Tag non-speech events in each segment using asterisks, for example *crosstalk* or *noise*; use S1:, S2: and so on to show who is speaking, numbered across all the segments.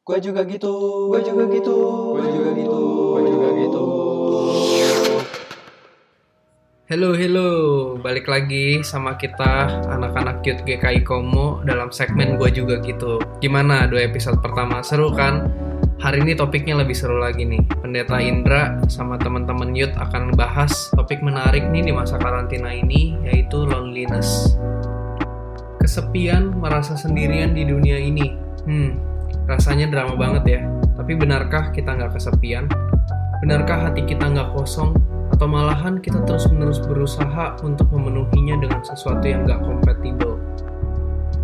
S1: Gue juga gitu. Gue juga gitu. Gue juga gitu. Gue juga gitu.
S2: Halo, halo. Balik lagi sama kita anak-anak cute GKI Komo dalam segmen Gua Juga Gitu. Gimana dua episode pertama? Seru kan? Hari ini topiknya lebih seru lagi nih. Pendeta Indra sama teman-teman youth akan bahas topik menarik nih di masa karantina ini yaitu loneliness. Kesepian merasa sendirian di dunia ini. Hmm, rasanya drama banget ya. Tapi benarkah kita nggak kesepian? Benarkah hati kita nggak kosong? Atau malahan kita terus-menerus berusaha untuk memenuhinya dengan sesuatu yang nggak kompatibel?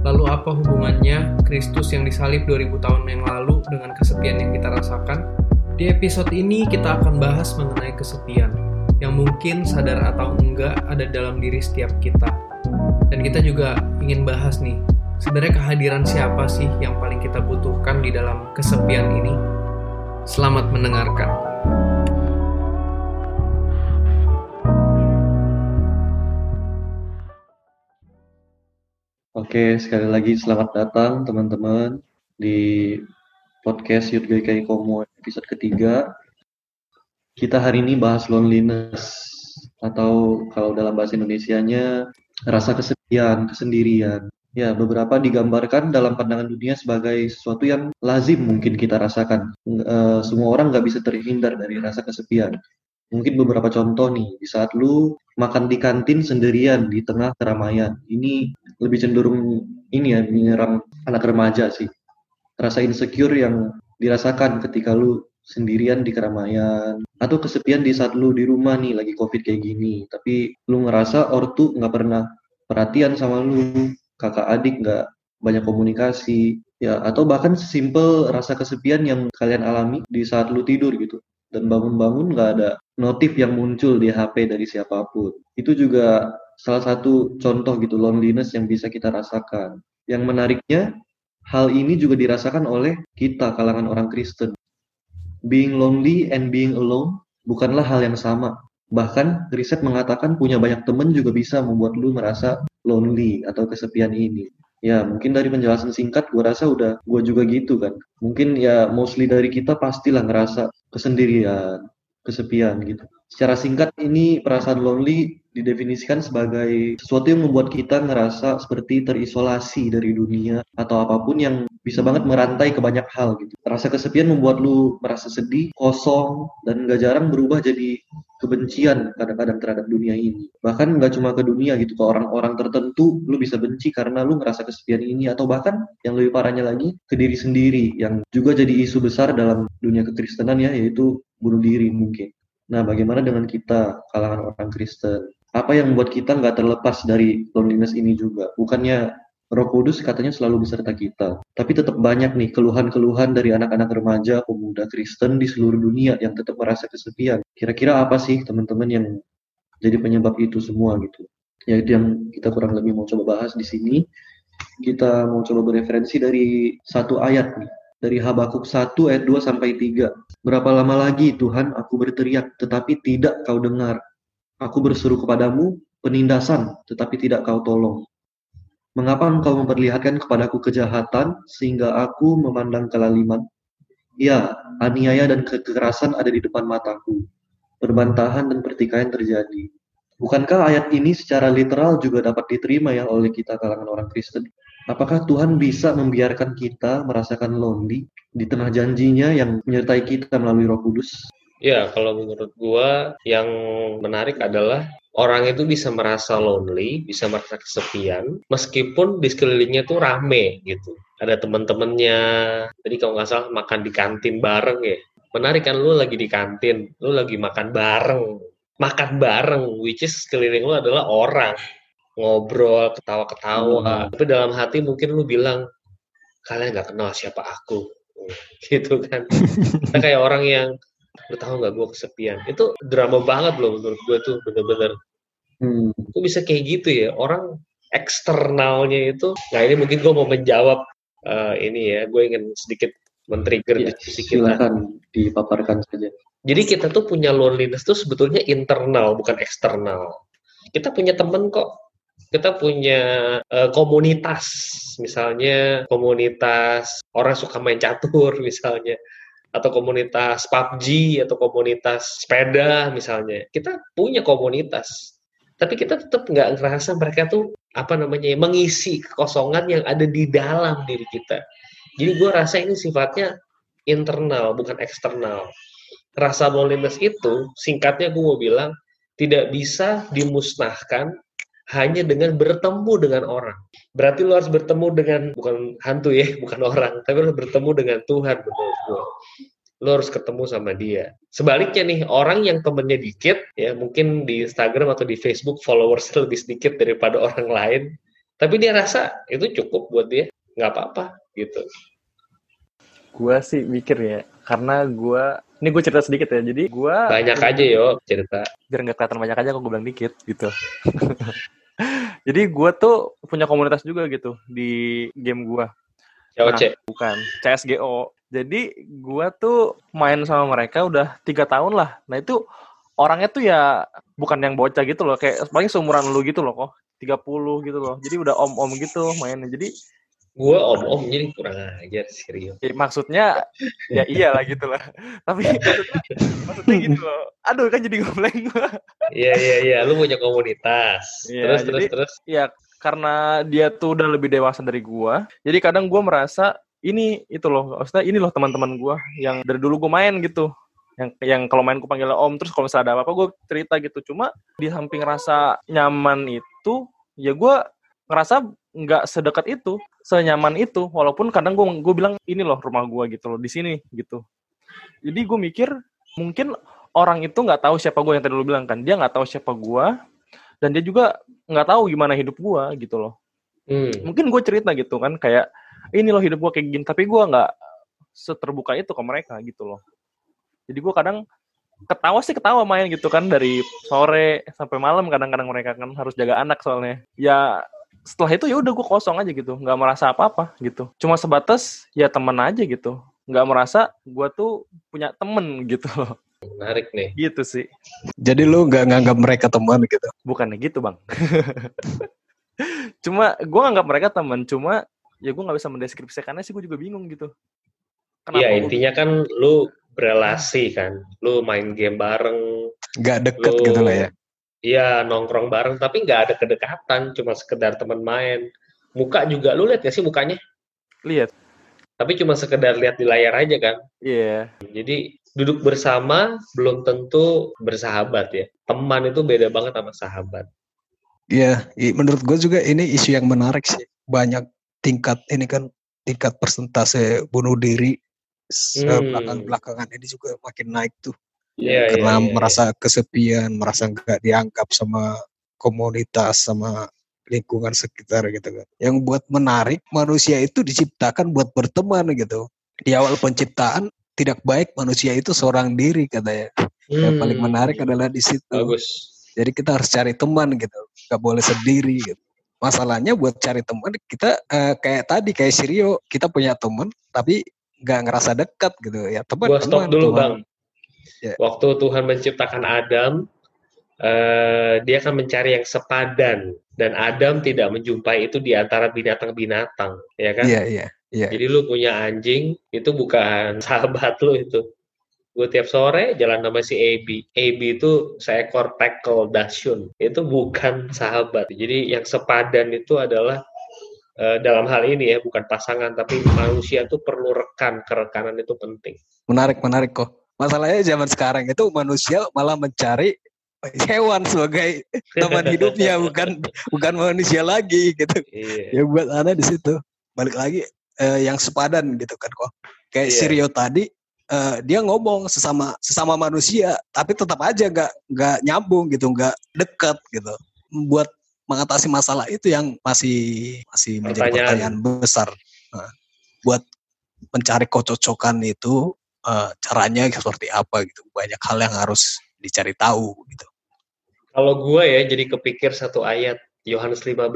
S2: Lalu apa hubungannya Kristus yang disalib 2000 tahun yang lalu dengan kesepian yang kita rasakan? Di episode ini kita akan bahas mengenai kesepian yang mungkin sadar atau enggak ada dalam diri setiap kita. Dan kita juga ingin bahas nih, sebenarnya kehadiran siapa sih yang paling kita butuhkan di dalam kesepian ini? Selamat mendengarkan.
S3: Oke, sekali lagi selamat datang teman-teman di podcast Youth GKI Komo episode ketiga. Kita hari ini bahas loneliness atau kalau dalam bahasa Indonesianya rasa kesepian, kesendirian. Ya, beberapa digambarkan dalam pandangan dunia sebagai sesuatu yang lazim mungkin kita rasakan. E, semua orang nggak bisa terhindar dari rasa kesepian. Mungkin beberapa contoh nih, di saat lu makan di kantin sendirian di tengah keramaian. Ini lebih cenderung ini ya, menyerang anak remaja sih. Rasa insecure yang dirasakan ketika lu sendirian di keramaian. Atau kesepian di saat lu di rumah nih, lagi covid kayak gini. Tapi lu ngerasa ortu nggak pernah perhatian sama lu, kakak adik nggak banyak komunikasi. Ya, atau bahkan sesimpel rasa kesepian yang kalian alami di saat lu tidur gitu dan bangun-bangun nggak ada notif yang muncul di HP dari siapa pun. Itu juga salah satu contoh gitu loneliness yang bisa kita rasakan. Yang menariknya, hal ini juga dirasakan oleh kita kalangan orang Kristen. Being lonely and being alone bukanlah hal yang sama. Bahkan riset mengatakan punya banyak teman juga bisa membuat lu merasa lonely atau kesepian ini. Ya, mungkin dari penjelasan singkat gue rasa udah gue juga gitu kan. Mungkin ya mostly dari kita pastilah ngerasa kesendirian, kesepian gitu. Secara singkat ini perasaan lonely didefinisikan sebagai sesuatu yang membuat kita ngerasa seperti terisolasi dari dunia atau apa pun yang bisa banget merantai ke banyak hal gitu. Rasa kesepian membuat lu merasa sedih, kosong, dan gak jarang berubah jadi kebencian kadang-kadang terhadap dunia ini. Bahkan nggak cuma ke dunia gitu, ke orang-orang tertentu lu bisa benci karena lu ngerasa kesepian ini atau bahkan yang lebih parahnya lagi ke diri sendiri yang juga jadi isu besar dalam dunia kekristenan ya yaitu bunuh diri mungkin. Nah, bagaimana dengan kita kalangan orang Kristen? Apa yang membuat kita nggak terlepas dari loneliness ini juga? Bukannya Roh Kudus katanya selalu beserta kita. Tapi tetap banyak nih keluhan-keluhan dari anak-anak remaja, pemuda Kristen di seluruh dunia yang tetap merasa kesepian. Kira-kira apa sih teman-teman yang jadi penyebab itu semua gitu? Ya itu yang kita kurang lebih mau coba bahas di sini. Kita mau coba bereferensi dari satu ayat nih. Dari Habakuk 1 ayat 2 sampai 3. Berapa lama lagi Tuhan aku berteriak tetapi tidak kau dengar. Aku berseru kepadamu penindasan tetapi tidak kau tolong. Mengapa engkau memperlihatkan kepadaku kejahatan sehingga aku memandang kelaliman? Ya, aniaya dan kekerasan ada di depan mataku. Perbantahan dan pertikaian terjadi. Bukankah ayat ini secara literal juga dapat diterima ya oleh kita kalangan orang Kristen? Apakah Tuhan bisa membiarkan kita merasakan lonely di tengah janjinya yang menyertai kita melalui Roh Kudus?
S4: Ya, kalau menurut gua yang menarik adalah orang itu bisa merasa lonely, bisa merasa kesepian, meskipun di sekelilingnya tuh rame gitu. Ada teman-temannya, jadi kalau nggak salah makan di kantin bareng ya. Menarik kan lu lagi di kantin, lu lagi makan bareng, makan bareng, which is sekeliling lu adalah orang ngobrol, ketawa-ketawa. Hmm. Tapi dalam hati mungkin lu bilang kalian nggak kenal siapa aku, *laughs* gitu kan. Kita kayak orang yang lu tahu nggak gue kesepian? Itu drama banget loh menurut gue tuh bener-bener. Hmm. kok bisa kayak gitu ya? Orang eksternalnya itu nah ini mungkin gue mau menjawab uh, ini ya gue ingin sedikit men-trigger
S3: ya, sedikit silakan dipaparkan saja.
S4: Jadi kita tuh punya loneliness tuh sebetulnya internal bukan eksternal. Kita punya temen kok. Kita punya uh, komunitas, misalnya komunitas orang suka main catur *laughs* misalnya, atau komunitas PUBG atau komunitas sepeda misalnya. Kita punya komunitas, tapi kita tetap nggak ngerasa mereka tuh apa namanya mengisi kekosongan yang ada di dalam diri kita. Jadi gue rasa ini sifatnya internal bukan eksternal. Rasa loneliness itu singkatnya gue mau bilang tidak bisa dimusnahkan hanya dengan bertemu dengan orang. Berarti lo harus bertemu dengan bukan hantu ya, *laughs* bukan orang, tapi lo bertemu dengan Tuhan menurut gue. Lo harus ketemu sama dia. Sebaliknya nih, orang yang temennya dikit, ya mungkin di Instagram atau di Facebook followers *laughs* lebih sedikit daripada orang lain, tapi dia rasa itu cukup buat dia, nggak apa-apa gitu.
S5: Gue sih mikir ya, karena gue ini gue cerita sedikit ya jadi gue
S4: banyak aja yo cerita
S5: biar nggak kelihatan banyak aja kok gue bilang dikit gitu *laughs* jadi gue tuh punya komunitas juga gitu di game gue
S4: COC
S5: nah, bukan CSGO jadi gue tuh main sama mereka udah tiga tahun lah. Nah itu orangnya tuh ya bukan yang bocah gitu loh kayak paling seumuran lu gitu loh kok 30 gitu loh. Jadi udah om-om gitu mainnya. Jadi
S4: gue om om jadi kurang ajar serius
S5: ya, maksudnya ya iyalah gitu lah. Tapi *laughs* maksudnya, maksudnya gitu loh. Aduh kan jadi ngomong gue
S4: iya iya iya. Lu punya komunitas. Ya, terus jadi, terus terus?
S5: ya karena dia tuh udah lebih dewasa dari gue jadi kadang gue merasa ini itu loh maksudnya ini loh teman-teman gue yang dari dulu gue main gitu. Yang yang kalau main gue panggil om terus kalau misalnya ada apa-apa gue cerita gitu. Cuma di samping rasa nyaman itu ya gue ngerasa nggak sedekat itu, senyaman itu. Walaupun kadang gue gue bilang ini loh rumah gue gitu loh di sini gitu. Jadi gue mikir mungkin orang itu nggak tahu siapa gue yang tadi lu bilang kan. Dia nggak tahu siapa gue dan dia juga nggak tahu gimana hidup gue gitu loh. Hmm. Mungkin gue cerita gitu kan kayak ini loh hidup gue kayak gini, tapi gue nggak seterbuka itu ke mereka gitu loh. Jadi gue kadang ketawa sih ketawa main gitu kan dari sore sampai malam kadang-kadang mereka kan harus jaga anak soalnya ya setelah itu ya udah gue kosong aja gitu. Nggak merasa apa-apa gitu. Cuma sebatas ya temen aja gitu. Nggak merasa gue tuh punya temen gitu loh.
S4: Menarik nih.
S5: Gitu sih.
S1: Jadi lu nggak nganggap mereka teman gitu?
S5: Bukannya gitu bang. *laughs* Cuma gue nganggap mereka teman cuma ya gue nggak bisa mendeskripsikannya sih gue juga bingung gitu.
S4: Iya intinya kan lu berelasi kan. Lu main game bareng.
S1: Nggak deket lu, gitu lah ya
S4: Iya nongkrong bareng tapi nggak ada kedekatan, cuma sekedar teman main. Muka juga lu lihat ya sih mukanya?
S5: Lihat.
S4: Tapi cuma sekedar lihat di layar aja kan?
S5: Iya.
S4: Yeah. Jadi duduk bersama belum tentu bersahabat ya. Teman itu beda banget sama sahabat.
S1: Iya, yeah, menurut gue juga ini isu yang menarik sih. Banyak tingkat ini kan tingkat persentase bunuh diri hmm. belakang-belakangan ini juga makin naik tuh. Yeah, karena yeah, yeah, merasa yeah. kesepian, merasa nggak dianggap sama komunitas, sama lingkungan sekitar gitu kan. Yang buat menarik manusia itu diciptakan buat berteman gitu. Di awal penciptaan tidak baik manusia itu seorang diri katanya. Hmm. Yang paling menarik adalah di situ.
S4: Bagus.
S1: Jadi kita harus cari teman gitu, nggak boleh sendiri gitu. Masalahnya buat cari teman kita uh, kayak tadi kayak Sirio kita punya teman tapi nggak ngerasa dekat gitu ya teman.
S4: Gua stop dulu teman. bang Yeah. Waktu Tuhan menciptakan Adam, uh, dia akan mencari yang sepadan dan Adam tidak menjumpai itu di antara binatang-binatang, ya kan?
S1: Iya, yeah, iya. Yeah, yeah.
S4: Jadi lu punya anjing, itu bukan *laughs* sahabat lu itu. Gue tiap sore jalan sama si AB. AB itu seekor tackle dashun. Itu bukan sahabat. Jadi yang sepadan itu adalah uh, dalam hal ini ya bukan pasangan tapi manusia itu perlu rekan kerekanan itu penting
S1: menarik menarik kok Masalahnya zaman sekarang itu manusia malah mencari hewan sebagai teman *laughs* hidupnya bukan bukan manusia lagi gitu. Iya. Ya buat ada di situ. Balik lagi eh, yang sepadan gitu kan kok. Kayak iya. Sirio tadi eh, dia ngomong sesama sesama manusia tapi tetap aja nggak nggak nyambung gitu, nggak dekat gitu. Buat mengatasi masalah itu yang masih masih menjadi pertanyaan, pertanyaan besar. Nah, buat mencari kecocokan itu uh, caranya seperti apa gitu. Banyak hal yang harus dicari tahu gitu.
S4: Kalau gue ya jadi kepikir satu ayat Yohanes 15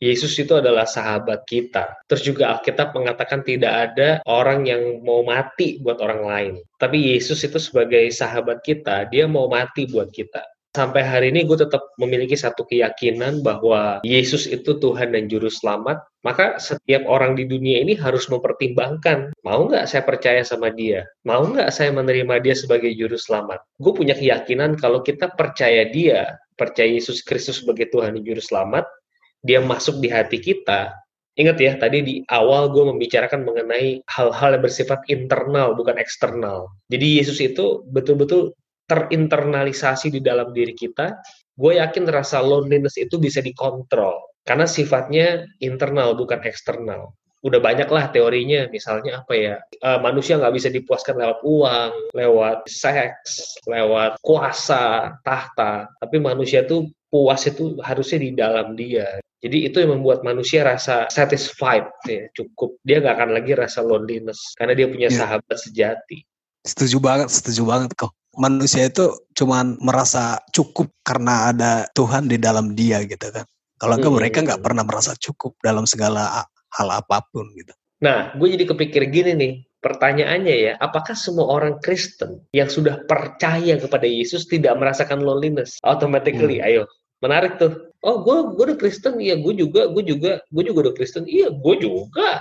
S4: Yesus itu adalah sahabat kita. Terus juga Alkitab mengatakan tidak ada orang yang mau mati buat orang lain. Tapi Yesus itu sebagai sahabat kita, dia mau mati buat kita. Sampai hari ini gue tetap memiliki satu keyakinan bahwa Yesus itu Tuhan dan Juru Selamat, maka setiap orang di dunia ini harus mempertimbangkan, mau nggak saya percaya sama dia? Mau nggak saya menerima dia sebagai Juru Selamat? Gue punya keyakinan kalau kita percaya dia, percaya Yesus Kristus sebagai Tuhan dan Juru Selamat, dia masuk di hati kita, Ingat ya, tadi di awal gue membicarakan mengenai hal-hal yang bersifat internal, bukan eksternal. Jadi Yesus itu betul-betul terinternalisasi di dalam diri kita, gue yakin rasa loneliness itu bisa dikontrol karena sifatnya internal bukan eksternal. Udah banyak lah teorinya, misalnya apa ya, uh, manusia nggak bisa dipuaskan lewat uang, lewat seks, lewat kuasa, tahta, tapi manusia tuh puas itu harusnya di dalam dia. Jadi itu yang membuat manusia rasa satisfied, ya, cukup. Dia nggak akan lagi rasa loneliness karena dia punya yeah. sahabat sejati.
S1: Setuju banget, setuju banget kok manusia itu cuman merasa cukup karena ada Tuhan di dalam dia gitu kan. Kalau enggak hmm. mereka nggak pernah merasa cukup dalam segala hal apa pun gitu.
S4: Nah, gue jadi kepikir gini nih, pertanyaannya ya, apakah semua orang Kristen yang sudah percaya kepada Yesus tidak merasakan loneliness automatically? Hmm. Ayo, menarik tuh. Oh, gue gue udah Kristen, iya gue juga, gue juga, gue juga udah Kristen, iya gue juga.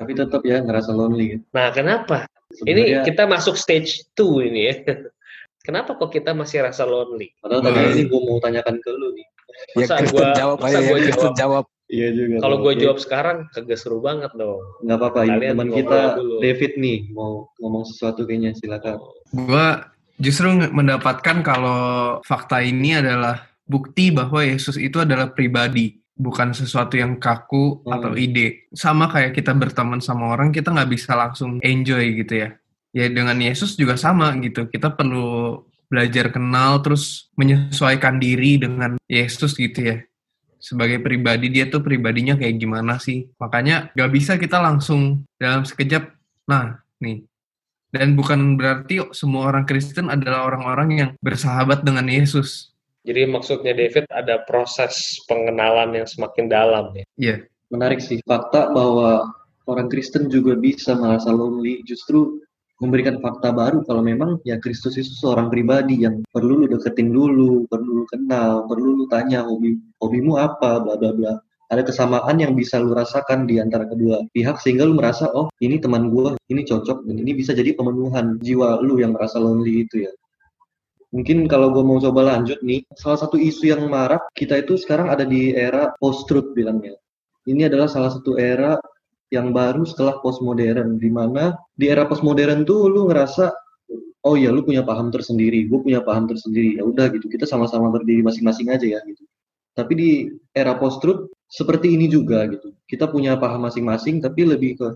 S3: Tapi tetap ya ngerasa lonely.
S4: Nah, kenapa? Sebenarnya... Ini kita masuk stage 2 ini ya. *laughs* Kenapa kok kita masih rasa lonely?
S3: Padahal tadi ini gue mau tanyakan ke lu nih.
S1: Masa ya, gue jawab masa ya, gue jawab. jawab.
S3: Iya juga.
S4: Kalau gue jawab sekarang kagak seru banget dong.
S3: Gak apa-apa, ini teman kita dulu. David nih mau ngomong sesuatu kayaknya silakan.
S2: Gue justru mendapatkan kalau fakta ini adalah bukti bahwa Yesus itu adalah pribadi bukan sesuatu yang kaku hmm. atau ide. Sama kayak kita berteman sama orang, kita nggak bisa langsung enjoy gitu ya ya dengan Yesus juga sama gitu. Kita perlu belajar kenal terus menyesuaikan diri dengan Yesus gitu ya. Sebagai pribadi dia tuh pribadinya kayak gimana sih. Makanya gak bisa kita langsung dalam sekejap, nah nih. Dan bukan berarti semua orang Kristen adalah orang-orang yang bersahabat dengan Yesus.
S4: Jadi maksudnya David ada proses pengenalan yang semakin dalam ya.
S3: Iya. Menarik sih fakta bahwa orang Kristen juga bisa merasa lonely justru memberikan fakta baru kalau memang ya Kristus itu seorang pribadi yang perlu lu deketin dulu, perlu lu kenal, perlu lu tanya hobi hobimu apa, bla bla bla. Ada kesamaan yang bisa lu rasakan di antara kedua pihak sehingga lu merasa oh ini teman gue, ini cocok dan ini bisa jadi pemenuhan jiwa lu yang merasa lonely itu ya. Mungkin kalau gue mau coba lanjut nih, salah satu isu yang marak kita itu sekarang ada di era post-truth bilangnya. Ini adalah salah satu era yang baru setelah postmodern di mana di era postmodern tuh lu ngerasa oh ya lu punya paham tersendiri gue punya paham tersendiri. Ya udah gitu kita sama-sama berdiri masing-masing aja ya gitu. Tapi di era post truth seperti ini juga gitu. Kita punya paham masing-masing tapi lebih ke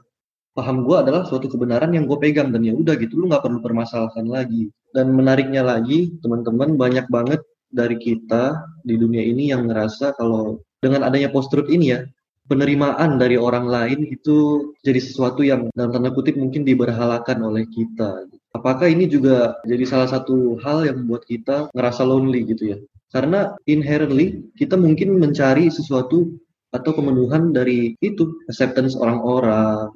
S3: paham gue adalah suatu kebenaran yang gue pegang dan ya udah gitu lu nggak perlu permasalahkan lagi. Dan menariknya lagi teman-teman banyak banget dari kita di dunia ini yang ngerasa kalau dengan adanya post truth ini ya penerimaan dari orang lain itu jadi sesuatu yang dalam tanda kutip mungkin diberhalakan oleh kita. Apakah ini juga jadi salah satu hal yang membuat kita ngerasa lonely gitu ya? Karena inherently kita mungkin mencari sesuatu atau pemenuhan dari itu acceptance orang-orang.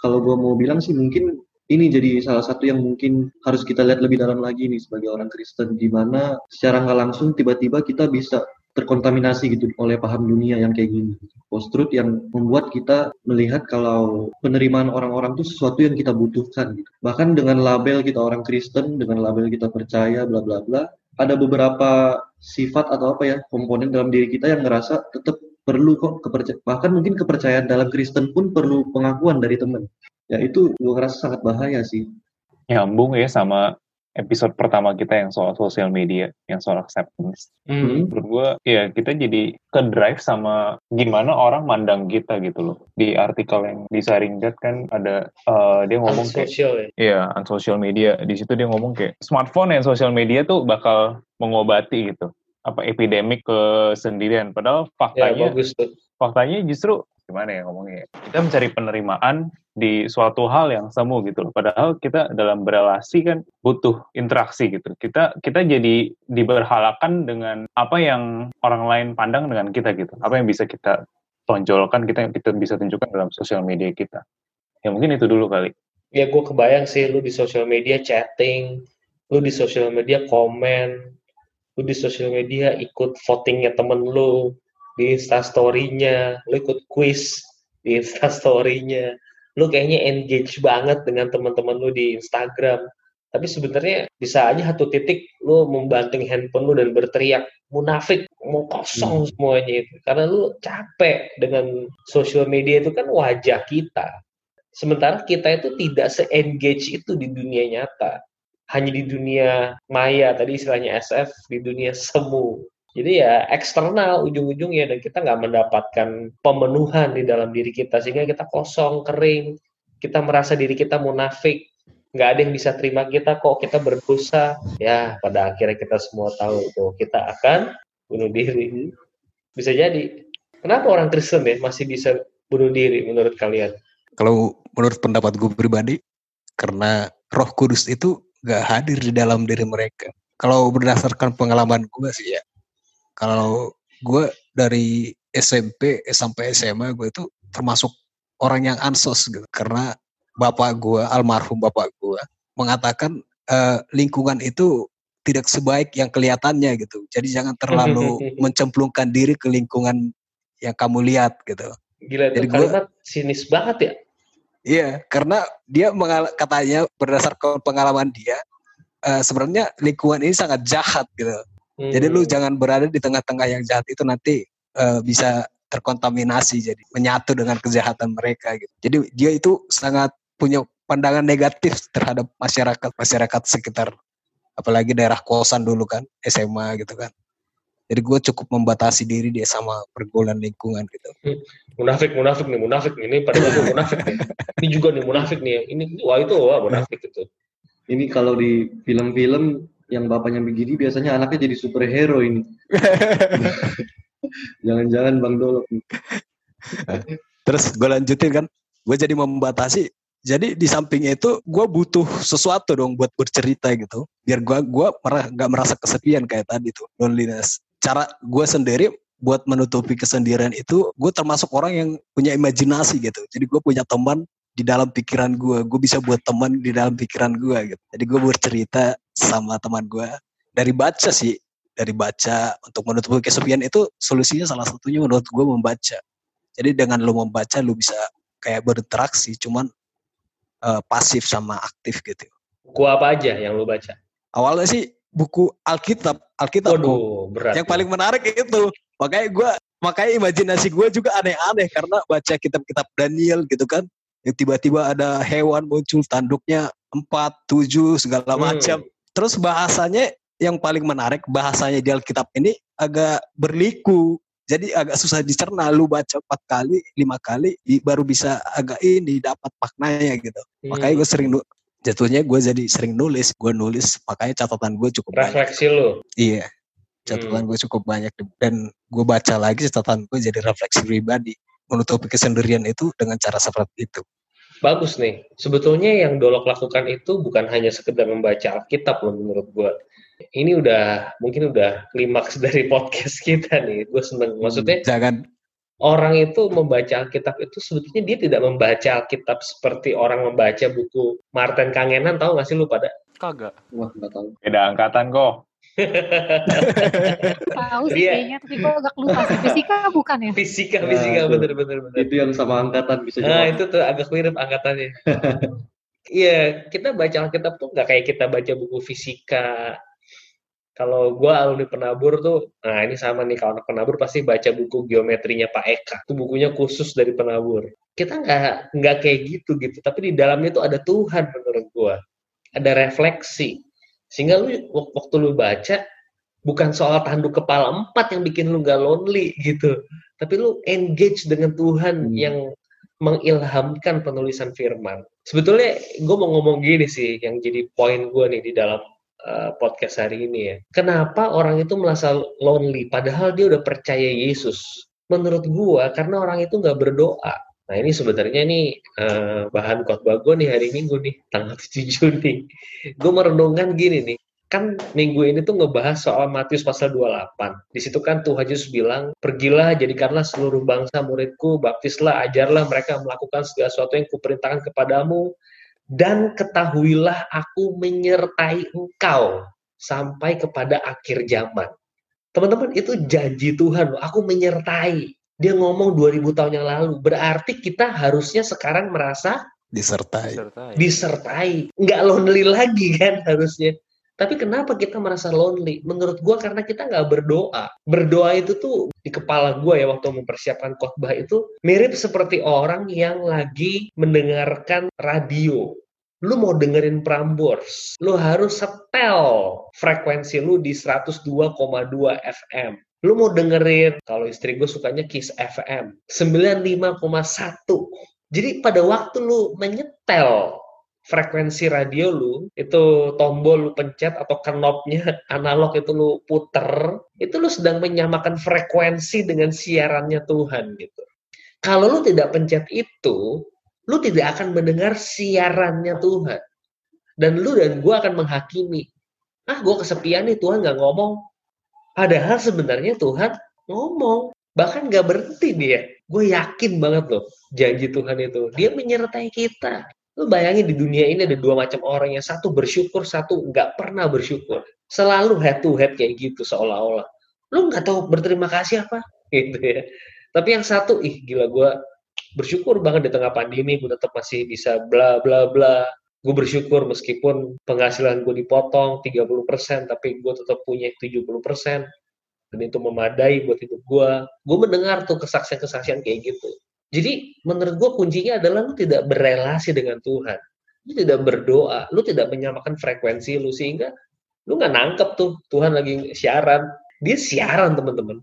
S3: Kalau gue mau bilang sih mungkin ini jadi salah satu yang mungkin harus kita lihat lebih dalam lagi nih sebagai orang Kristen di mana secara nggak langsung tiba-tiba kita bisa terkontaminasi gitu oleh paham dunia yang kayak gini. Post truth yang membuat kita melihat kalau penerimaan orang-orang itu sesuatu yang kita butuhkan gitu. Bahkan dengan label kita orang Kristen, dengan label kita percaya bla bla bla, ada beberapa sifat atau apa ya komponen dalam diri kita yang ngerasa tetap perlu kok kepercayaan bahkan mungkin kepercayaan dalam Kristen pun perlu pengakuan dari teman. Ya itu gue ngerasa sangat bahaya sih.
S5: Nyambung ya sama episode pertama kita yang soal sosial media, yang soal acceptance. Mm. Menurut gue, ya kita jadi ke drive sama gimana orang mandang kita gitu loh. Di artikel yang di Saringdat kan ada uh, dia ngomong kayak, ya? Iya, social media. Di situ dia ngomong kayak smartphone dan sosial media tuh bakal mengobati gitu apa epidemik kesendirian. Padahal faktanya, ya, bagus tuh. faktanya justru gimana ya ngomongnya? Kita mencari penerimaan di suatu hal yang semu gitu loh. Padahal kita dalam berelasi kan butuh interaksi gitu. Kita kita jadi diberhalakan dengan apa yang orang lain pandang dengan kita gitu. Apa yang bisa kita tonjolkan, kita kita bisa tunjukkan dalam sosial media kita. Ya mungkin itu dulu kali.
S4: Ya gue kebayang sih lu di sosial media chatting, lu di sosial media komen, lu di sosial media ikut votingnya temen lu di instastory-nya, lu ikut quiz di instastory-nya, lu kayaknya engage banget dengan teman-teman lu di Instagram. Tapi sebenarnya bisa aja satu titik lu membanting handphone lu dan berteriak munafik mau kosong hmm. semuanya itu karena lu capek dengan sosial media itu kan wajah kita. Sementara kita itu tidak se-engage itu di dunia nyata. Hanya di dunia maya, tadi istilahnya SF, di dunia semu. Jadi ya eksternal ujung-ujungnya dan kita nggak mendapatkan pemenuhan di dalam diri kita sehingga kita kosong, kering, kita merasa diri kita munafik, nggak ada yang bisa terima kita kok kita berdosa. Ya pada akhirnya kita semua tahu tuh kita akan bunuh diri. Bisa jadi. Kenapa orang Kristen ya masih bisa bunuh diri menurut kalian?
S1: Kalau menurut pendapat gue pribadi, karena Roh Kudus itu nggak hadir di dalam diri mereka. Kalau berdasarkan pengalaman gue sih ya, kalau gue dari SMP sampai SMA gue itu termasuk orang yang ansos gitu. Karena bapak gue almarhum bapak gue mengatakan uh, lingkungan itu tidak sebaik yang kelihatannya gitu. Jadi jangan terlalu *laughs* mencemplungkan diri ke lingkungan yang kamu lihat gitu.
S4: Gila jadi kalimat gua, sinis banget ya.
S1: Iya karena dia mengal katanya berdasarkan pengalaman dia uh, sebenarnya lingkungan ini sangat jahat gitu Hmm. Jadi lu hmm. jangan berada di tengah-tengah yang jahat itu nanti uh, bisa terkontaminasi jadi menyatu dengan kejahatan mereka gitu. Jadi dia itu sangat punya pandangan negatif terhadap masyarakat masyarakat sekitar apalagi daerah kosan dulu kan SMA gitu kan. Jadi gue cukup membatasi diri dia sama pergaulan lingkungan gitu.
S4: Hmm. Munafik, munafik nih, munafik nih. Ini pada munafik nih. Ini juga nih munafik nih. Ini wah itu wah munafik gitu.
S3: Ini kalau di film-film yang bapaknya begini biasanya anaknya jadi superhero ini. *laughs* Jangan-jangan Bang Dolok.
S1: Terus gue lanjutin kan, gue jadi membatasi. Jadi di samping itu gue butuh sesuatu dong buat bercerita gitu. Biar gue gua merah, gak merasa kesepian kayak tadi tuh, loneliness. Cara gue sendiri buat menutupi kesendirian itu, gue termasuk orang yang punya imajinasi gitu. Jadi gue punya teman di dalam pikiran gue gue bisa buat teman di dalam pikiran gue gitu jadi gue bercerita sama teman gue dari baca sih dari baca untuk menutupi kesepian itu solusinya salah satunya menurut gue membaca. Jadi dengan lo membaca lo bisa kayak berinteraksi cuman uh, pasif sama aktif gitu.
S4: Buku apa aja yang lo baca?
S1: Awalnya sih buku Alkitab Alkitab
S4: Waduh, berat
S1: yang paling menarik itu. Makanya gue makanya imajinasi gue juga aneh-aneh karena baca kitab-kitab Daniel gitu kan. Yang tiba-tiba ada hewan muncul tanduknya empat tujuh segala hmm. macam. hmm. Terus bahasanya yang paling menarik bahasanya di Alkitab ini agak berliku jadi agak susah dicerna lu baca empat kali lima kali baru bisa agak ini dapat maknanya gitu hmm. makanya gue sering jatuhnya gue jadi sering nulis gue nulis makanya catatan gue cukup
S4: refleksi banyak. lu
S1: iya catatan hmm. gue cukup banyak dan gue baca lagi catatan gue jadi refleksi pribadi menutupi kesendirian itu dengan cara seperti itu.
S4: Bagus nih. Sebetulnya yang Dolok lakukan itu bukan hanya sekedar membaca Alkitab loh menurut gue. Ini udah mungkin udah klimaks *laughs* dari podcast kita nih. Gue seneng. Maksudnya
S1: hmm, jangan
S4: orang itu membaca Alkitab itu sebetulnya dia tidak membaca Alkitab seperti orang membaca buku Martin Kangenan tahu gak sih lu pada?
S5: Kagak.
S3: Wah, nggak tahu.
S5: Beda angkatan kok.
S6: Tahu sih yeah. kayaknya, tapi gue agak lupa sih. Fisika bukan ya?
S4: Fisika, fisika, nah, bener, bener, bener.
S3: Itu yang sama angkatan bisa
S4: jawab. Nah, itu tuh agak mirip angkatannya. *laughs* Iya, kita baca Alkitab tuh nggak kayak kita baca buku fisika. Kalau gue alumni penabur tuh, nah ini sama nih kalau anak penabur pasti baca buku geometrinya Pak Eka. Itu bukunya khusus dari penabur. Kita nggak nggak kayak gitu gitu, tapi di dalamnya tuh ada Tuhan menurut gue. Ada refleksi sehingga lu waktu lu baca bukan soal tanduk kepala empat yang bikin lu gak lonely gitu. Tapi lu engage dengan Tuhan hmm. yang mengilhamkan penulisan firman. Sebetulnya gue mau ngomong gini sih yang jadi poin gue nih di dalam uh, podcast hari ini ya. Kenapa orang itu merasa lonely padahal dia udah percaya Yesus? Menurut gue karena orang itu nggak berdoa. Nah ini sebenarnya nih uh, bahan khotbah gue nih hari Minggu nih tanggal *laughs* 7 Juni. Gue merenungkan gini nih, kan minggu ini tuh ngebahas soal Matius pasal 28. Di situ kan Tuhan Yesus bilang, pergilah jadikanlah seluruh bangsa muridku, baptislah, ajarlah mereka melakukan segala sesuatu yang kuperintahkan kepadamu, dan ketahuilah aku menyertai engkau sampai kepada akhir zaman. Teman-teman, itu janji Tuhan. Aku menyertai. Dia ngomong 2000 tahun yang lalu. Berarti kita harusnya sekarang merasa
S1: disertai.
S5: Disertai.
S4: disertai. Nggak lonely lagi kan harusnya. Tapi kenapa kita merasa lonely? Menurut gua karena kita nggak berdoa. Berdoa itu tuh di kepala gua ya waktu mempersiapkan khotbah itu mirip seperti orang yang lagi mendengarkan radio. Lu mau dengerin Prambors, lu harus setel frekuensi lu di 102,2 FM. Lu mau dengerin, kalau istri gue sukanya Kiss FM, 95,1. Jadi pada waktu lu menyetel frekuensi radio lu, itu tombol lu pencet atau knobnya *laughs* analog itu lu puter, itu lu sedang menyamakan frekuensi dengan siarannya Tuhan gitu. Kalau lu tidak pencet itu, lu tidak akan mendengar siarannya Tuhan. Dan lu dan gue akan menghakimi. Ah, gue kesepian nih, Tuhan nggak ngomong. Padahal sebenarnya Tuhan ngomong. Bahkan nggak berhenti dia. Gue yakin banget loh, janji Tuhan itu. Dia menyertai kita. Lu bayangin di dunia ini ada dua macam orang. Yang satu bersyukur, satu nggak pernah bersyukur. Selalu head to head kayak gitu seolah-olah. Lu nggak tahu berterima kasih apa? *laughs* Gitu ya. Tapi yang satu, ih gila gue bersyukur banget di tengah pandemi gue tetap masih bisa bla bla bla gue bersyukur meskipun penghasilan gue dipotong 30% tapi gue tetap punya 70% dan itu memadai buat hidup gue gue mendengar tuh kesaksian-kesaksian kayak gitu. Jadi menurut gue kuncinya adalah lu tidak berelasi dengan Tuhan. Lu tidak berdoa. Lu tidak menyamakan frekuensi lu sehingga lu nggak nangkep tuh Tuhan lagi siaran. Dia siaran teman-teman.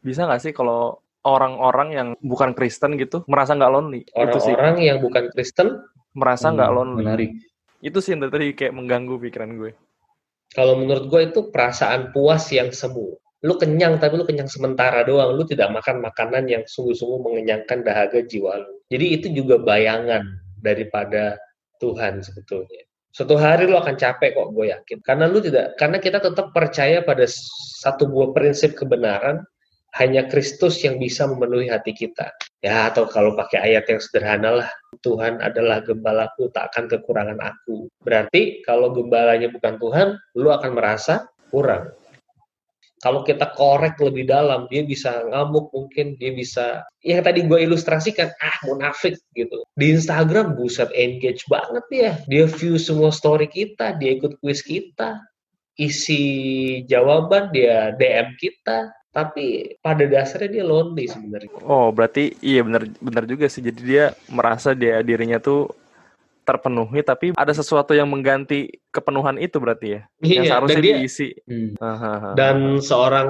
S5: Bisa nggak sih kalau orang-orang yang bukan Kristen gitu merasa nggak lonely?
S4: orang-orang yang bukan Kristen
S5: merasa nggak
S3: Hmm,
S5: lonely.
S3: Menarik.
S5: Itu sih yang tadi kayak mengganggu pikiran gue.
S4: Kalau menurut gue itu perasaan puas yang semu. Lu kenyang tapi lu kenyang sementara doang. Lu tidak makan makanan yang sungguh-sungguh mengenyangkan dahaga jiwa lu. Jadi itu juga bayangan daripada Tuhan sebetulnya. Suatu hari lu akan capek kok, gue yakin. Karena lu tidak, karena kita tetap percaya pada satu buah prinsip kebenaran, hanya Kristus yang bisa memenuhi hati kita. Ya, atau kalau pakai ayat yang sederhana lah, Tuhan adalah gembalaku, tak akan kekurangan aku. Berarti kalau gembalanya bukan Tuhan, lu akan merasa kurang. Kalau kita korek lebih dalam, dia bisa ngamuk mungkin, dia bisa, yang tadi gue ilustrasikan, ah munafik gitu. Di Instagram, buset engage banget ya. Dia view semua story kita, dia ikut quiz kita, isi jawaban, dia DM kita, tapi pada dasarnya dia lonely sebenarnya.
S5: Oh, berarti iya benar benar juga sih. Jadi dia merasa dia dirinya tuh terpenuhi tapi ada sesuatu yang mengganti kepenuhan itu berarti ya. yang
S4: Iya,
S5: seharusnya
S4: dan dia
S5: diisi.
S3: Hmm.
S4: Dan seorang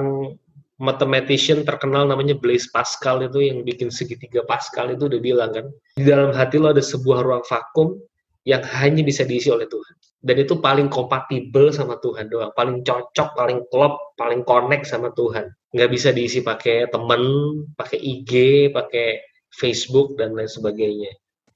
S4: mathematician terkenal namanya Blaise Pascal itu yang bikin segitiga Pascal itu udah bilang kan di dalam hati lo ada sebuah ruang vakum yang hanya bisa diisi oleh Tuhan dan itu paling kompatibel sama Tuhan doang paling cocok paling klop paling connect sama Tuhan nggak bisa diisi pakai temen pakai IG pakai Facebook dan lain sebagainya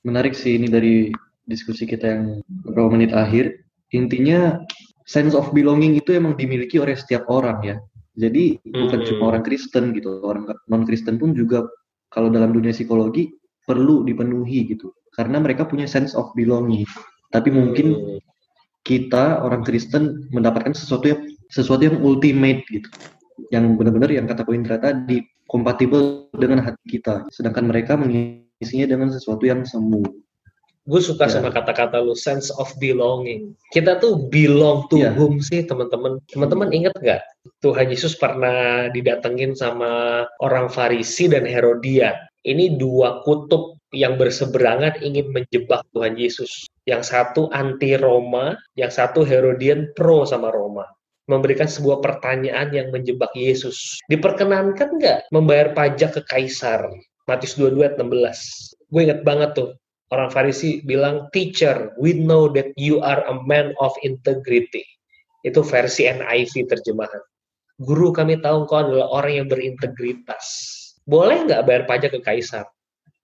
S3: Menarik sih ini dari diskusi kita yang beberapa menit akhir. Intinya sense of belonging itu emang dimiliki oleh setiap orang ya. Jadi bukan
S4: Hmm.
S3: cuma orang Kristen gitu, orang non Kristen pun juga kalau dalam dunia psikologi perlu dipenuhi gitu. Karena mereka punya sense of belonging. Tapi mungkin
S4: Hmm.
S3: Kita orang Kristen mendapatkan sesuatu yang sesuatu yang ultimate gitu. Yang benar-benar yang kata Indra tadi kompatibel dengan hati kita. Sedangkan mereka mengisinya dengan sesuatu yang semu.
S4: gue suka
S3: Ya.
S4: sama kata-kata lu sense of belonging. Kita tuh belong to
S3: Ya.
S4: whom sih teman-teman. Teman-teman inget nggak Tuhan Yesus pernah didatengin sama orang Farisi dan Herodian. Ini dua kutub yang berseberangan ingin menjebak Tuhan Yesus. Yang satu anti Roma, yang satu Herodian pro sama Roma. Memberikan sebuah pertanyaan yang menjebak Yesus. Diperkenankan nggak membayar pajak ke Kaisar? Matius 22 ayat 16. Gue inget banget tuh orang Farisi bilang, "Teacher, we know that you are a man of integrity." Itu versi NIV terjemahan. Guru kami tahu engkau adalah orang yang berintegritas. Boleh nggak bayar pajak ke kaisar?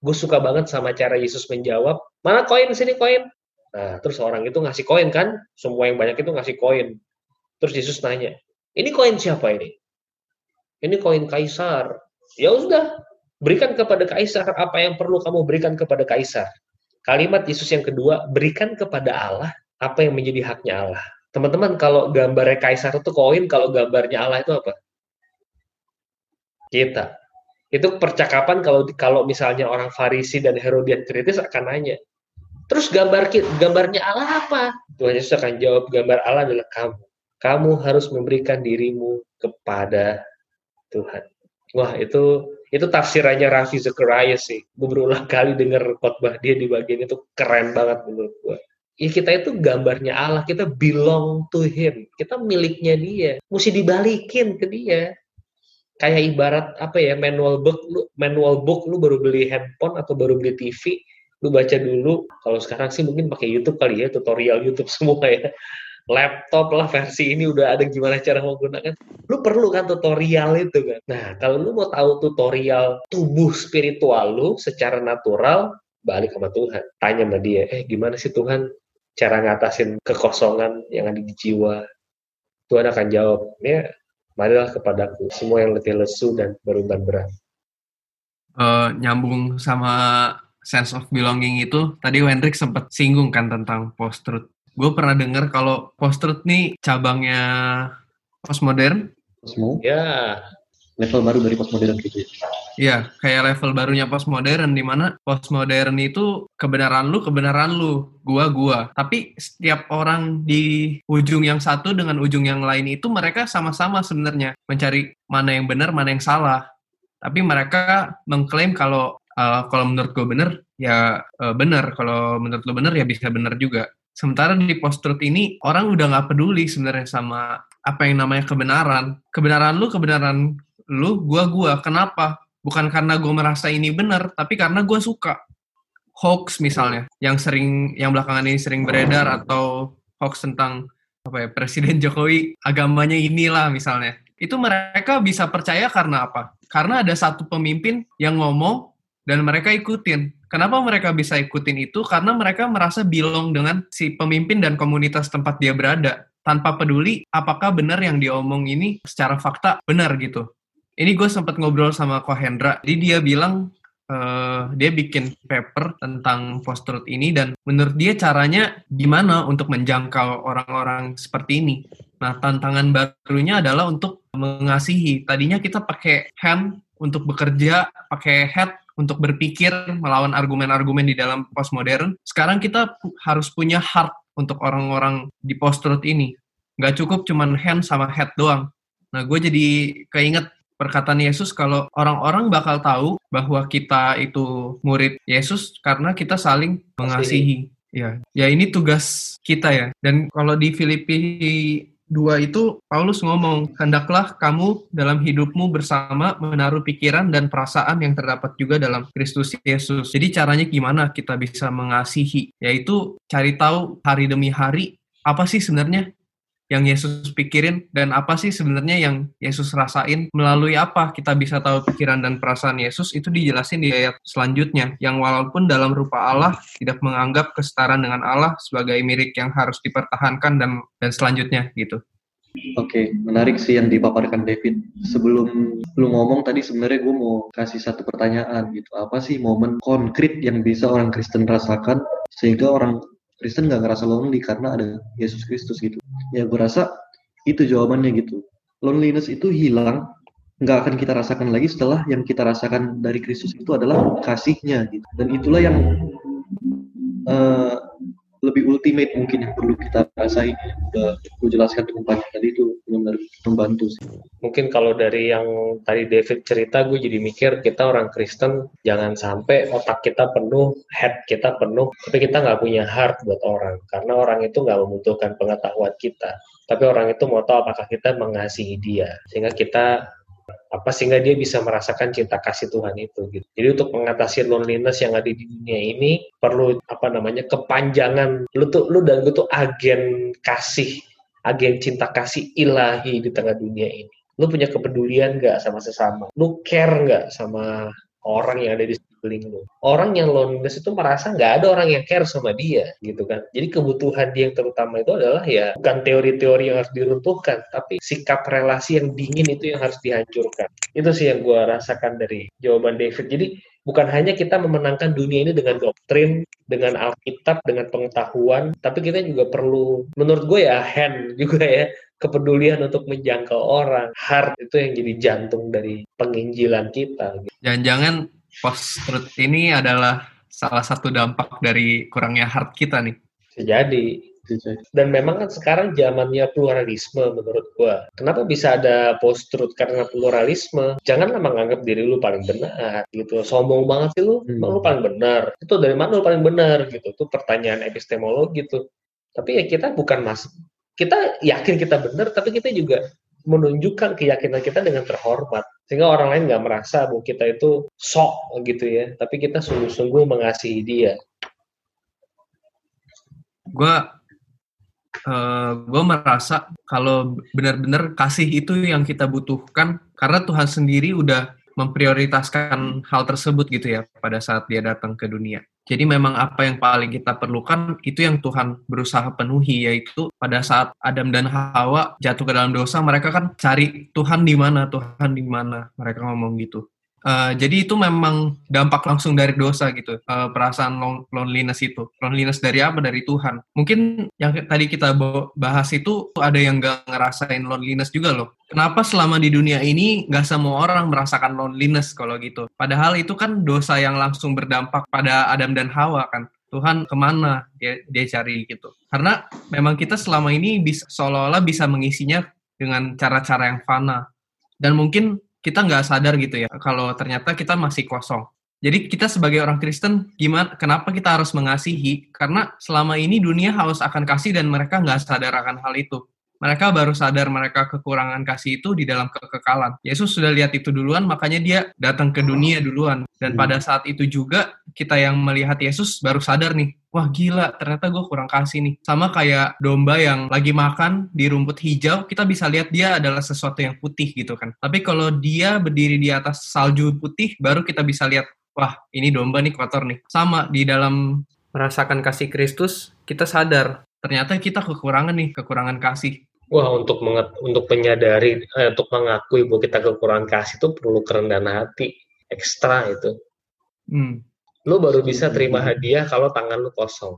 S4: Gue suka banget sama cara Yesus menjawab, mana koin sini koin? Nah, terus orang itu ngasih koin kan? Semua yang banyak itu ngasih koin. Terus Yesus nanya, ini koin siapa ini? Ini koin kaisar. Ya sudah, berikan kepada kaisar apa yang perlu kamu berikan kepada kaisar. Kalimat Yesus yang kedua, berikan kepada Allah apa yang menjadi haknya Allah. Teman-teman, kalau gambarnya kaisar itu koin, kalau gambarnya Allah itu apa? Kita. Itu percakapan kalau kalau misalnya orang Farisi dan Herodian kritis akan nanya, terus gambar gambarnya Allah apa? Tuhan Yesus akan jawab, gambar Allah adalah kamu. Kamu harus memberikan dirimu kepada Tuhan. Wah, itu itu tafsirannya Raffi Zacharias sih. Gue berulang kali dengar khotbah dia di bagian itu keren banget menurut gue ya kita itu gambarnya Allah, kita belong to Him, kita miliknya dia, mesti dibalikin ke dia. Kayak ibarat apa ya manual book, lu manual book lu baru beli handphone atau baru beli TV, lu baca dulu. Kalau sekarang sih mungkin pakai YouTube kali ya, tutorial YouTube *laughs* semua ya. Laptop lah versi ini udah ada gimana cara menggunakan. Lu perlu kan tutorial itu kan. Nah, kalau lu mau tahu tutorial tubuh spiritual lu secara natural, balik sama Tuhan. Tanya sama dia, eh gimana sih Tuhan cara ngatasin kekosongan yang ada di jiwa. Tuhan akan jawab, ya marilah kepadaku semua yang letih lesu dan beruban berat.
S2: Uh, nyambung sama sense of belonging itu, tadi Wendrik sempat singgung kan tentang post-truth. Gue pernah dengar kalau post-truth nih cabangnya postmodern.
S3: Posmo?
S4: Ya,
S3: level baru dari postmodern gitu ya.
S2: Iya, kayak level barunya postmodern di mana postmodern itu kebenaran lu, kebenaran lu, gua gua. Tapi setiap orang di ujung yang satu dengan ujung yang lain itu mereka sama-sama sebenarnya mencari mana yang benar, mana yang salah. Tapi mereka mengklaim kalau uh, kalau menurut gue benar ya uh, benar, kalau menurut lu benar ya bisa benar juga. Sementara di post-truth ini orang udah nggak peduli sebenarnya sama apa yang namanya kebenaran. Kebenaran lu, kebenaran lu, gua gua. Kenapa? Bukan karena gua merasa ini benar, tapi karena gua suka. Hoax misalnya, yang sering, yang belakangan ini sering beredar atau hoax tentang apa ya Presiden *laughs* Jokowi agamanya inilah misalnya. Itu mereka bisa percaya karena apa? Karena ada satu pemimpin yang ngomong dan mereka ikutin. Kenapa mereka bisa ikutin itu? Karena mereka merasa belong dengan si pemimpin dan komunitas tempat dia berada tanpa peduli apakah benar yang diomong ini secara fakta benar gitu ini gue sempat ngobrol sama Ko Hendra. Jadi dia bilang uh, dia bikin paper tentang post truth ini dan menurut dia caranya gimana untuk menjangkau orang-orang seperti ini. Nah, tantangan barunya adalah untuk mengasihi. Tadinya kita pakai hand untuk bekerja, pakai head untuk berpikir melawan argumen-argumen di dalam postmodern. Sekarang kita harus punya heart untuk orang-orang di post truth ini. Nggak cukup cuman hand sama head doang. Nah, gue jadi keinget perkataan Yesus kalau orang-orang bakal tahu bahwa kita itu murid Yesus karena kita saling mengasihi. Ya, ya ini tugas kita ya. Dan kalau di Filipi 2 itu Paulus ngomong, "Hendaklah kamu dalam hidupmu bersama menaruh pikiran dan perasaan yang terdapat juga dalam Kristus Yesus." Jadi caranya gimana kita bisa mengasihi? Yaitu cari tahu hari demi hari apa sih sebenarnya yang Yesus pikirin dan apa sih sebenarnya yang Yesus rasain melalui apa kita bisa tahu pikiran dan perasaan Yesus itu dijelasin di ayat selanjutnya yang walaupun dalam rupa Allah tidak menganggap kesetaraan dengan Allah sebagai mirip yang harus dipertahankan dan dan selanjutnya gitu.
S3: Oke, menarik sih yang dipaparkan David. Sebelum lu ngomong tadi sebenarnya gue mau kasih satu pertanyaan gitu. Apa sih momen konkret yang bisa orang Kristen rasakan sehingga orang Kristen nggak ngerasa lonely karena ada Yesus Kristus gitu. Ya gue rasa itu jawabannya gitu. Loneliness itu hilang, nggak akan kita rasakan lagi setelah yang kita rasakan dari Kristus itu adalah kasihnya gitu. Dan itulah yang uh, lebih ultimate mungkin yang perlu kita rasain lu jelaskan dengan banyak tadi itu benar membantu sih.
S4: Mungkin kalau dari yang tadi David cerita gue jadi mikir kita orang Kristen jangan sampai otak kita penuh, head kita penuh, tapi kita nggak punya heart buat orang karena orang itu nggak membutuhkan pengetahuan kita. Tapi orang itu mau tahu apakah kita mengasihi dia sehingga kita apa sehingga dia bisa merasakan cinta kasih Tuhan itu gitu. Jadi untuk mengatasi loneliness yang ada di dunia ini perlu apa namanya kepanjangan lu tuh lu dan gue tuh agen kasih, agen cinta kasih ilahi di tengah dunia ini. Lu punya kepedulian gak sama sesama? Lu care gak sama orang yang ada di sekeliling lu. Orang yang loneliness itu merasa nggak ada orang yang care sama dia, gitu kan. Jadi kebutuhan dia yang terutama itu adalah ya bukan teori-teori yang harus diruntuhkan, tapi sikap relasi yang dingin itu yang harus dihancurkan. Itu sih yang gue rasakan dari jawaban David. Jadi bukan hanya kita memenangkan dunia ini dengan doktrin, dengan Alkitab, dengan pengetahuan, tapi kita juga perlu, menurut gue ya, hand *laughs* juga ya, kepedulian untuk menjangkau orang. Heart itu yang jadi jantung dari penginjilan kita.
S2: Jangan-jangan post-truth ini adalah salah satu dampak dari kurangnya heart kita nih.
S4: Jadi. Dan memang kan sekarang zamannya pluralisme menurut gua. Kenapa bisa ada post-truth karena pluralisme? Janganlah menganggap diri lu paling benar gitu. Sombong banget sih lu, hmm. lu paling benar. Itu dari mana lu paling benar gitu. Itu pertanyaan epistemologi gitu. Tapi ya kita bukan mas kita yakin kita benar, tapi kita juga menunjukkan keyakinan kita dengan terhormat. Sehingga orang lain nggak merasa bahwa kita itu sok gitu ya. Tapi kita sungguh-sungguh mengasihi dia.
S2: Gue uh, gue merasa kalau benar-benar kasih itu yang kita butuhkan karena Tuhan sendiri udah memprioritaskan hal tersebut gitu ya pada saat dia datang ke dunia. Jadi memang apa yang paling kita perlukan itu yang Tuhan berusaha penuhi yaitu pada saat Adam dan Hawa jatuh ke dalam dosa mereka kan cari Tuhan di mana Tuhan di mana mereka ngomong gitu. Uh, jadi itu memang dampak langsung dari dosa gitu, uh, perasaan loneliness itu. Loneliness dari apa? Dari Tuhan. Mungkin yang tadi kita bahas itu ada yang gak ngerasain loneliness juga loh. Kenapa selama di dunia ini gak semua orang merasakan loneliness kalau gitu? Padahal itu kan dosa yang langsung berdampak pada Adam dan Hawa kan. Tuhan ke mana dia, dia cari gitu. Karena memang kita selama ini bisa seolah-olah bisa mengisinya dengan cara-cara yang fana. Dan mungkin kita nggak sadar gitu ya kalau ternyata kita masih kosong. Jadi kita sebagai orang Kristen gimana? Kenapa kita harus mengasihi? Karena selama ini dunia haus akan kasih dan mereka nggak sadar akan hal itu. Mereka baru sadar mereka kekurangan kasih itu di dalam kekekalan. Yesus sudah lihat itu duluan, makanya dia datang ke dunia duluan. Dan pada saat itu juga kita yang melihat Yesus baru sadar nih, wah gila ternyata gue kurang kasih nih. Sama kayak domba yang lagi makan di rumput hijau, kita bisa lihat dia adalah sesuatu yang putih gitu kan. Tapi kalau dia berdiri di atas salju putih, baru kita bisa lihat, wah ini domba nih kotor nih. Sama di dalam merasakan kasih Kristus, kita sadar ternyata kita kekurangan nih, kekurangan kasih.
S4: Wah, untuk menget, untuk menyadari, eh, untuk mengakui bahwa kita kekurangan kasih itu perlu kerendahan hati ekstra itu. Hmm. Lu baru bisa terima hadiah kalau tangan lu kosong.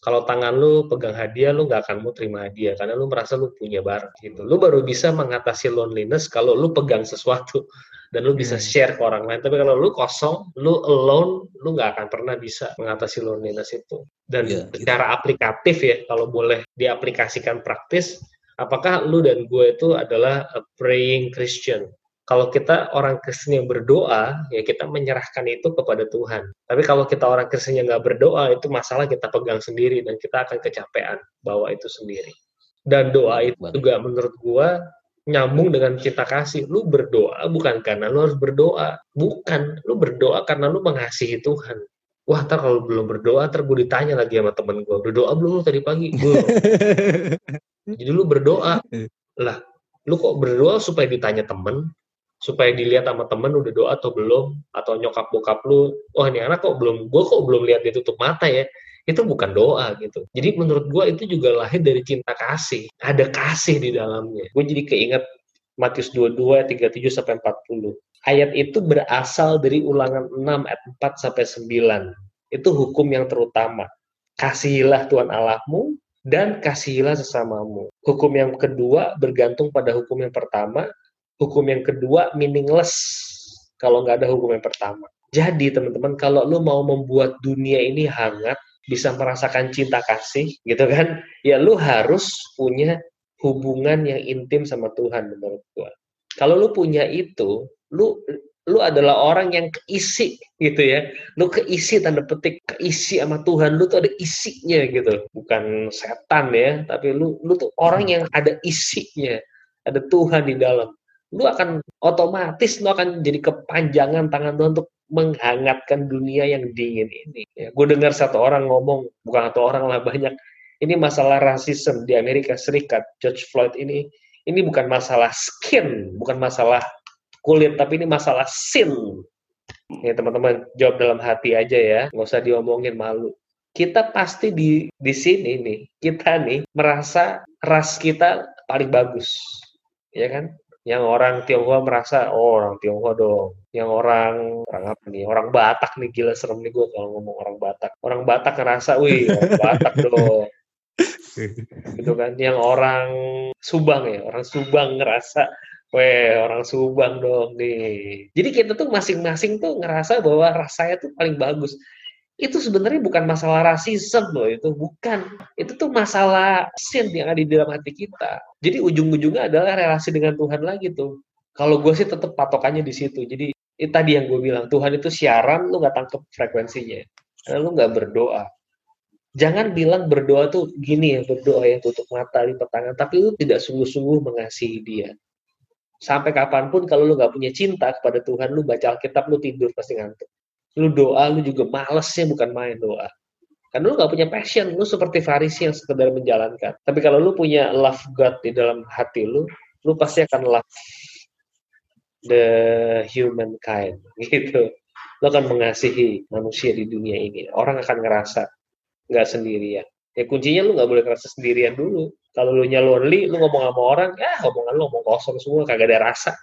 S4: Kalau tangan lu pegang hadiah, lu nggak akan mau terima hadiah karena lu merasa lu punya barang gitu. Lu baru bisa mengatasi loneliness kalau lu pegang sesuatu dan lu bisa hmm. share ke orang lain. Tapi kalau lu kosong, lu alone, lu nggak akan pernah bisa mengatasi loneliness itu. Dan yeah, secara gitu. aplikatif ya, kalau boleh diaplikasikan praktis, apakah lu dan gue itu adalah a praying Christian? Kalau kita orang Kristen yang berdoa, ya kita menyerahkan itu kepada Tuhan. Tapi kalau kita orang Kristen yang nggak berdoa, itu masalah kita pegang sendiri dan kita akan kecapean bawa itu sendiri. Dan doa itu juga menurut gue nyambung dengan cinta kasih. Lu berdoa bukan karena lu harus berdoa. Bukan. Lu berdoa karena lu mengasihi Tuhan. Wah, ntar kalau belum berdoa, ntar gue ditanya lagi sama temen gue. Berdoa belum lu tadi pagi? Belum. *laughs* Jadi lu berdoa. Lah, lu kok berdoa supaya ditanya temen, supaya dilihat sama temen udah doa atau belum, atau nyokap bokap lu, wah ini anak kok belum, gue kok belum lihat dia tutup mata ya. Itu bukan doa gitu. Jadi menurut gue itu juga lahir dari cinta kasih. Ada kasih di dalamnya. Gue jadi keinget Matius 22, 37 sampai 40. Ayat itu berasal dari ulangan 6 ayat 4 sampai 9. Itu hukum yang terutama. Kasihilah Tuhan Allahmu dan kasihilah sesamamu. Hukum yang kedua bergantung pada hukum yang pertama. Hukum yang kedua meaningless kalau nggak ada hukum yang pertama. Jadi teman-teman kalau lu mau membuat dunia ini hangat, bisa merasakan cinta kasih gitu kan, ya lu harus punya hubungan yang intim sama Tuhan menurut gua. Kalau lu punya itu, lu lu adalah orang yang keisi gitu ya. Lu keisi tanda petik keisi sama Tuhan. Lu tuh ada isinya gitu. Bukan setan ya, tapi lu lu tuh orang yang ada isinya. Ada Tuhan di dalam. Lu akan otomatis lu akan jadi kepanjangan tangan Tuhan untuk menghangatkan dunia yang dingin ini. Ya, gue dengar satu orang ngomong, bukan satu orang lah banyak. Ini masalah rasisme di Amerika Serikat. George Floyd ini ini bukan masalah skin, bukan masalah kulit, tapi ini masalah sin. Ya teman-teman, jawab dalam hati aja ya, nggak usah diomongin malu. Kita pasti di di sini nih, kita nih merasa ras kita paling bagus, ya kan? Yang orang Tionghoa merasa, oh orang Tionghoa dong. Yang orang, orang apa nih? Orang Batak nih, gila serem nih gue kalau ngomong orang Batak. Orang Batak ngerasa, wih orang Batak *laughs* dong. gitu kan. Yang orang Subang ya, orang Subang ngerasa, Weh, orang Subang dong nih. Jadi kita tuh masing-masing tuh ngerasa bahwa rasanya tuh paling bagus. Itu sebenarnya bukan masalah rasisme loh, itu bukan. Itu tuh masalah sin yang ada di dalam hati kita. Jadi ujung-ujungnya adalah relasi dengan Tuhan lagi tuh. Kalau gue sih tetap patokannya di situ. Jadi itu tadi yang gue bilang, Tuhan itu siaran, lu nggak tangkep frekuensinya. Karena lu nggak berdoa. Jangan bilang berdoa tuh gini ya, berdoa yang tutup mata, di tangan, tapi lu tidak sungguh-sungguh mengasihi dia sampai kapan pun kalau lu nggak punya cinta kepada Tuhan, lu baca Alkitab, lu tidur pasti ngantuk. Lu doa, lu juga malesnya bukan main doa. Karena lu nggak punya passion, lu seperti Farisi yang sekedar menjalankan. Tapi kalau lu punya love God di dalam hati lu, lu pasti akan love the human kind, *laughs* gitu. Lu akan mengasihi manusia di dunia ini. Orang akan ngerasa nggak sendirian. Ya kuncinya lu nggak boleh ngerasa sendirian dulu kalau lu nya lonely, lu ngomong sama orang, ya omongan lu ngomong kosong semua, kagak ada rasa.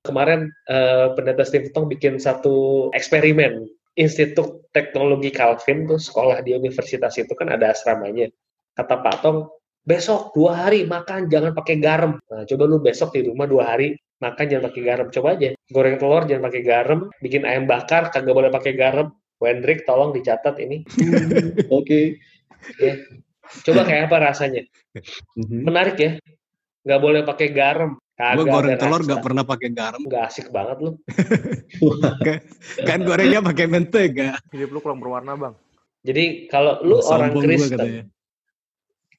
S4: Kemarin uh, pendeta Steve Tong bikin satu eksperimen. Institut Teknologi Calvin tuh sekolah di universitas itu kan ada asramanya. Kata Pak Tong, besok dua hari makan jangan pakai garam. Nah, coba lu besok di rumah dua hari makan jangan pakai garam. Coba aja goreng telur jangan pakai garam, bikin ayam bakar kagak boleh pakai garam. Wendrik tolong dicatat ini. *laughs*
S3: Oke. okay.
S4: Ya. Coba kayak apa rasanya? Mhm. Menarik ya. Gak boleh pakai garam.
S1: Gue goreng telur gak pernah pakai garam.
S4: Gak asik banget lu.
S1: kan gorengnya pakai mentega.
S5: Hidup lu kurang berwarna bang.
S4: Jadi kalau lu orang Kristen,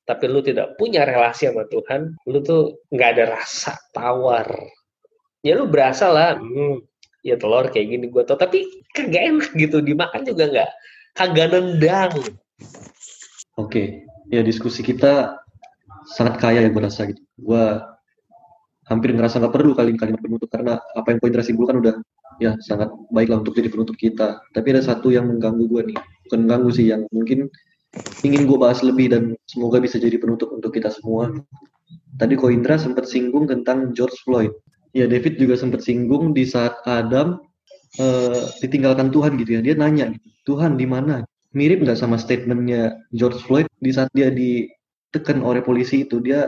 S4: tapi lu tidak punya relasi sama Tuhan, lu tuh nggak ada rasa tawar. Ya lu berasa lah, hmm, ya telur kayak gini gue tau, tapi kagak enak gitu dimakan juga nggak, kagak nendang.
S3: Oke, ya diskusi kita sangat kaya ya gue rasa gitu. Gue hampir ngerasa nggak perlu kali kalimat penutup karena apa yang poin simpulkan udah ya sangat baik lah untuk jadi penutup kita. Tapi ada satu yang mengganggu gue nih, bukan mengganggu sih yang mungkin ingin gue bahas lebih dan semoga bisa jadi penutup untuk kita semua. Tadi Ko Indra sempat singgung tentang George Floyd. Ya David juga sempat singgung di saat Adam uh, ditinggalkan Tuhan gitu ya. Dia nanya, Tuhan di mana? Mirip nggak sama statementnya George Floyd di saat dia ditekan oleh polisi itu? Dia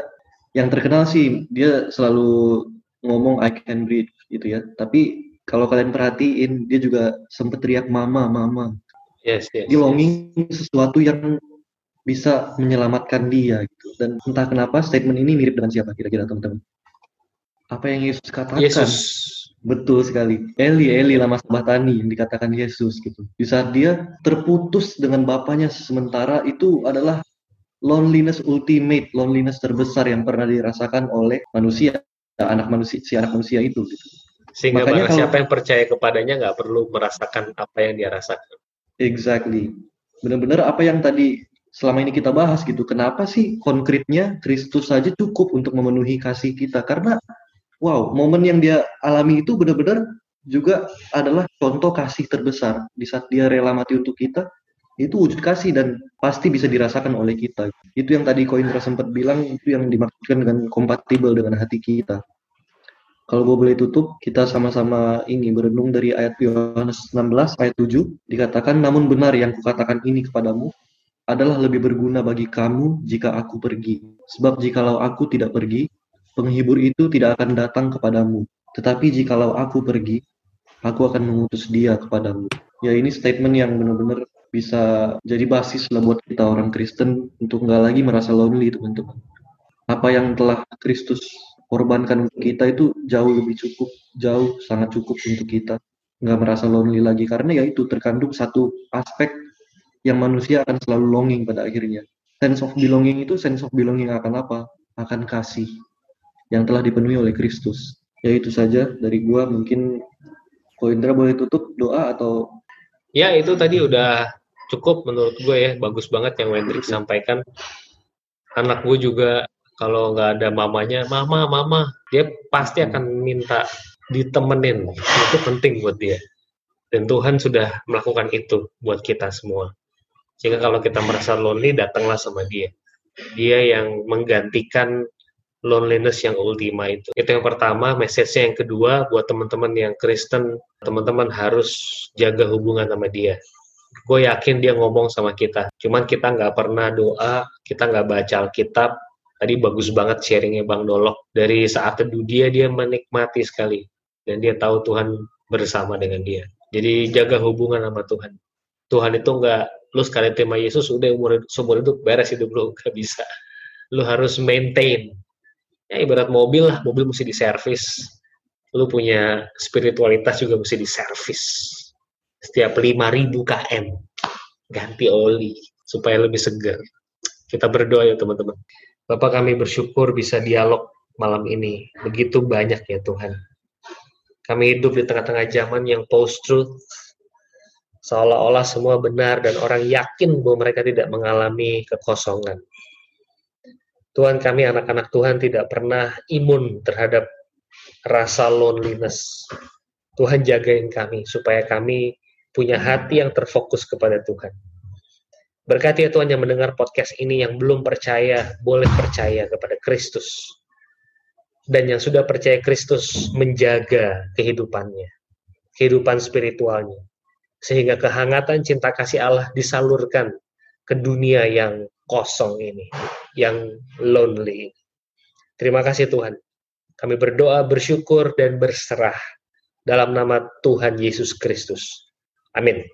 S3: yang terkenal sih dia selalu ngomong I can breathe gitu ya. Tapi kalau kalian perhatiin dia juga sempet teriak mama mama.
S4: Yes, yes,
S3: dia longing yes. sesuatu yang bisa menyelamatkan dia gitu. Dan entah kenapa statement ini mirip dengan siapa kira-kira teman-teman? Apa yang Yesus katakan?
S4: Yesus
S3: Betul sekali. Eli, Eli lama sabatani yang dikatakan Yesus gitu. Di saat dia terputus dengan bapaknya sementara itu adalah loneliness ultimate, loneliness terbesar yang pernah dirasakan oleh manusia, anak manusia, si anak manusia itu gitu.
S4: Sehingga Makanya kalau, siapa yang percaya kepadanya nggak perlu merasakan apa yang dia rasakan.
S3: Exactly. Benar-benar apa yang tadi selama ini kita bahas gitu. Kenapa sih konkretnya Kristus saja cukup untuk memenuhi kasih kita? Karena wow, momen yang dia alami itu benar-benar juga adalah contoh kasih terbesar di saat dia rela mati untuk kita itu wujud kasih dan pasti bisa dirasakan oleh kita. Itu yang tadi Koindra sempat bilang itu yang dimaksudkan dengan kompatibel dengan hati kita. Kalau gue boleh tutup, kita sama-sama ini berenung dari ayat Yohanes 16 ayat 7 dikatakan namun benar yang kukatakan ini kepadamu adalah lebih berguna bagi kamu jika aku pergi. Sebab jikalau aku tidak pergi, penghibur itu tidak akan datang kepadamu. Tetapi jikalau aku pergi, aku akan mengutus dia kepadamu. Ya ini statement yang benar-benar bisa jadi basis lah buat kita orang Kristen untuk nggak lagi merasa lonely teman-teman. Apa yang telah Kristus korbankan untuk kita itu jauh lebih cukup, jauh sangat cukup untuk kita nggak merasa lonely lagi karena ya itu terkandung satu aspek yang manusia akan selalu longing pada akhirnya. Sense of belonging itu sense of belonging akan apa? Akan kasih yang telah dipenuhi oleh Kristus. Ya itu saja dari gua mungkin Ko Indra boleh tutup doa atau
S4: Ya itu tadi udah cukup menurut gue ya bagus banget yang Wendrik sampaikan. Anak gue juga kalau nggak ada mamanya, mama, mama, dia pasti akan minta ditemenin. Itu penting buat dia. Dan Tuhan sudah melakukan itu buat kita semua. Sehingga kalau kita merasa lonely, datanglah sama dia. Dia yang menggantikan loneliness yang ultima itu. Itu yang pertama, message-nya yang kedua buat teman-teman yang Kristen, teman-teman harus jaga hubungan sama dia. Gue yakin dia ngomong sama kita, cuman kita nggak pernah doa, kita nggak baca Alkitab. Tadi bagus banget sharingnya Bang Dolok. Dari saat teduh dia, dia menikmati sekali. Dan dia tahu Tuhan bersama dengan dia. Jadi jaga hubungan sama Tuhan. Tuhan itu nggak, lu sekali tema Yesus, udah umur, umur hidup beres hidup lu, *laughs* nggak bisa. Lu harus maintain ya ibarat mobil lah, mobil mesti diservis. Lu punya spiritualitas juga mesti diservis. Setiap 5000 km ganti oli supaya lebih segar. Kita berdoa ya teman-teman. Bapak kami bersyukur bisa dialog malam ini. Begitu banyak ya Tuhan. Kami hidup di tengah-tengah zaman yang post-truth, seolah-olah semua benar dan orang yakin bahwa mereka tidak mengalami kekosongan. Tuhan kami anak-anak Tuhan tidak pernah imun terhadap rasa loneliness. Tuhan jagain kami supaya kami punya hati yang terfokus kepada Tuhan. Berkati ya Tuhan yang mendengar podcast ini yang belum percaya, boleh percaya kepada Kristus. Dan yang sudah percaya Kristus menjaga kehidupannya, kehidupan spiritualnya. Sehingga kehangatan cinta kasih Allah disalurkan ke dunia yang kosong ini, yang lonely. Terima kasih Tuhan. Kami berdoa, bersyukur, dan berserah dalam nama Tuhan Yesus Kristus. Amin.